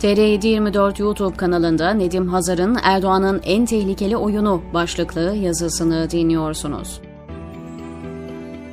TR724 YouTube kanalında Nedim Hazar'ın Erdoğan'ın en tehlikeli oyunu başlıklı yazısını dinliyorsunuz.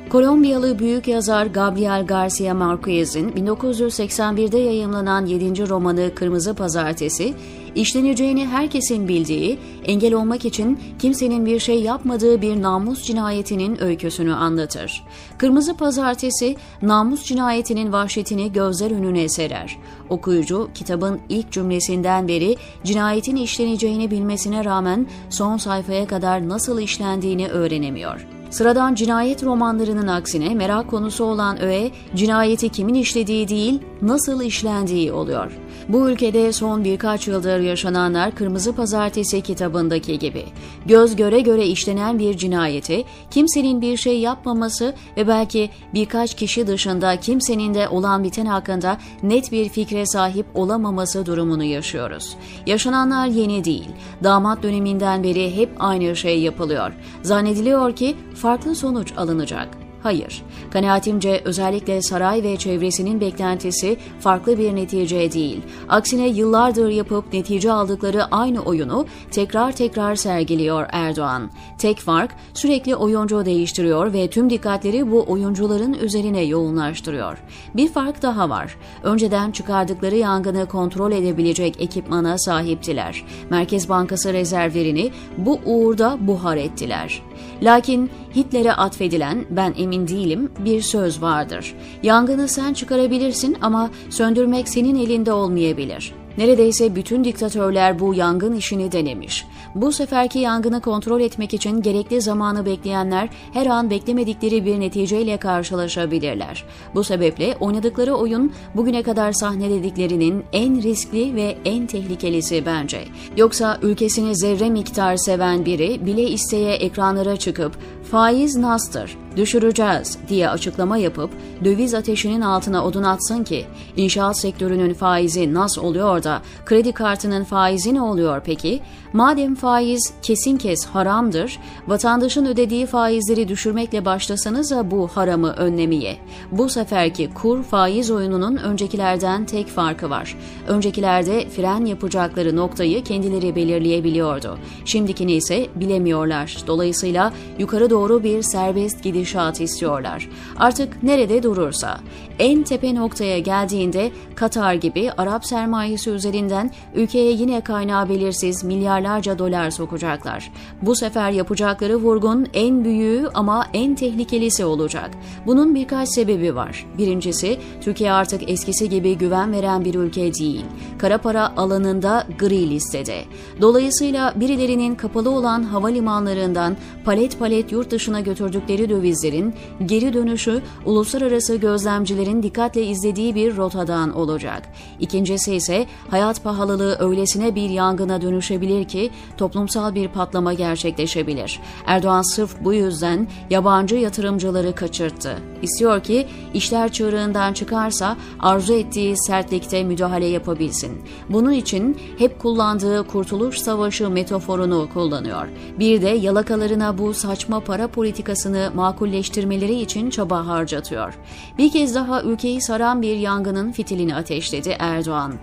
Kolombiyalı büyük yazar Gabriel Garcia Marquez'in 1981'de yayımlanan 7. romanı Kırmızı Pazartesi, işleneceğini herkesin bildiği, engel olmak için kimsenin bir şey yapmadığı bir namus cinayetinin öyküsünü anlatır. Kırmızı Pazartesi, namus cinayetinin vahşetini gözler önüne serer. Okuyucu, kitabın ilk cümlesinden beri cinayetin işleneceğini bilmesine rağmen son sayfaya kadar nasıl işlendiğini öğrenemiyor. Sıradan cinayet romanlarının aksine merak konusu olan öğe, cinayeti kimin işlediği değil, nasıl işlendiği oluyor. Bu ülkede son birkaç yıldır yaşananlar Kırmızı Pazartesi kitabındaki gibi. Göz göre göre işlenen bir cinayeti, kimsenin bir şey yapmaması ve belki birkaç kişi dışında kimsenin de olan biten hakkında net bir fikre sahip olamaması durumunu yaşıyoruz. Yaşananlar yeni değil. Damat döneminden beri hep aynı şey yapılıyor. Zannediliyor ki farklı sonuç alınacak. Hayır, kanaatimce özellikle saray ve çevresinin beklentisi farklı bir netice değil. Aksine yıllardır yapıp netice aldıkları aynı oyunu tekrar tekrar sergiliyor Erdoğan. Tek fark sürekli oyuncu değiştiriyor ve tüm dikkatleri bu oyuncuların üzerine yoğunlaştırıyor. Bir fark daha var. Önceden çıkardıkları yangını kontrol edebilecek ekipmana sahiptiler. Merkez Bankası rezervlerini bu uğurda buhar ettiler. Lakin Hitler'e atfedilen ben emin değilim bir söz vardır. Yangını sen çıkarabilirsin ama söndürmek senin elinde olmayabilir. Neredeyse bütün diktatörler bu yangın işini denemiş. Bu seferki yangını kontrol etmek için gerekli zamanı bekleyenler her an beklemedikleri bir neticeyle karşılaşabilirler. Bu sebeple oynadıkları oyun bugüne kadar sahnelediklerinin en riskli ve en tehlikelisi bence. Yoksa ülkesini zerre miktar seven biri bile isteye ekranlara çıkıp faiz nastır, düşüreceğiz diye açıklama yapıp döviz ateşinin altına odun atsın ki inşaat sektörünün faizi nas oluyor da kredi kartının faizi ne oluyor peki? Madem faiz kesin kes haramdır, vatandaşın ödediği faizleri düşürmekle başlasanıza bu haramı önlemeye. Bu seferki kur faiz oyununun öncekilerden tek farkı var. Öncekilerde fren yapacakları noktayı kendileri belirleyebiliyordu. Şimdikini ise bilemiyorlar. Dolayısıyla yukarı doğru bir serbest gidişat istiyorlar. Artık nerede durursa. En tepe noktaya geldiğinde Katar gibi Arap sermayesi üzerinden ülkeye yine kaynağı belirsiz milyarlarca dolar sokacaklar. Bu sefer yapacakları vurgun en büyüğü ama en tehlikelisi olacak. Bunun birkaç sebebi var. Birincisi, Türkiye artık eskisi gibi güven veren bir ülke değil. Kara para alanında gri listede. Dolayısıyla birilerinin kapalı olan havalimanlarından palet palet yurt dışına götürdükleri dövizlerin geri dönüşü uluslararası gözlemcilerin dikkatle izlediği bir rotadan olacak. İkincisi ise hayat pahalılığı öylesine bir yangına dönüşebilir ki toplumsal bir patlama gerçekleşebilir. Erdoğan sırf bu yüzden yabancı yatırımcıları kaçırttı. İstiyor ki işler çığırından çıkarsa arzu ettiği sertlikte müdahale yapabilsin. Bunun için hep kullandığı Kurtuluş Savaşı metaforunu kullanıyor. Bir de yalakalarına bu saçma para politikasını makulleştirmeleri için çaba harcatıyor. Bir kez daha ülkeyi saran bir yangının fitilini ateşledi Erdoğan.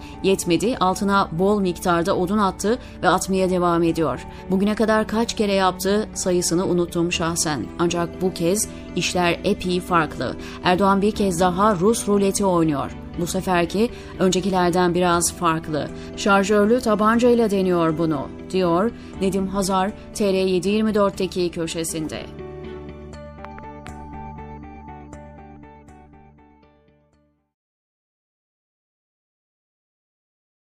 Yetmedi, altına bol miktarda odun attı ve atmaya devam ediyor. Bugüne kadar kaç kere yaptı sayısını unuttum şahsen. Ancak bu kez işler epey farklı. Erdoğan bir kez daha Rus ruleti oynuyor. Bu seferki öncekilerden biraz farklı. Şarjörlü tabancayla deniyor bunu, diyor Nedim Hazar TR724'teki köşesinde.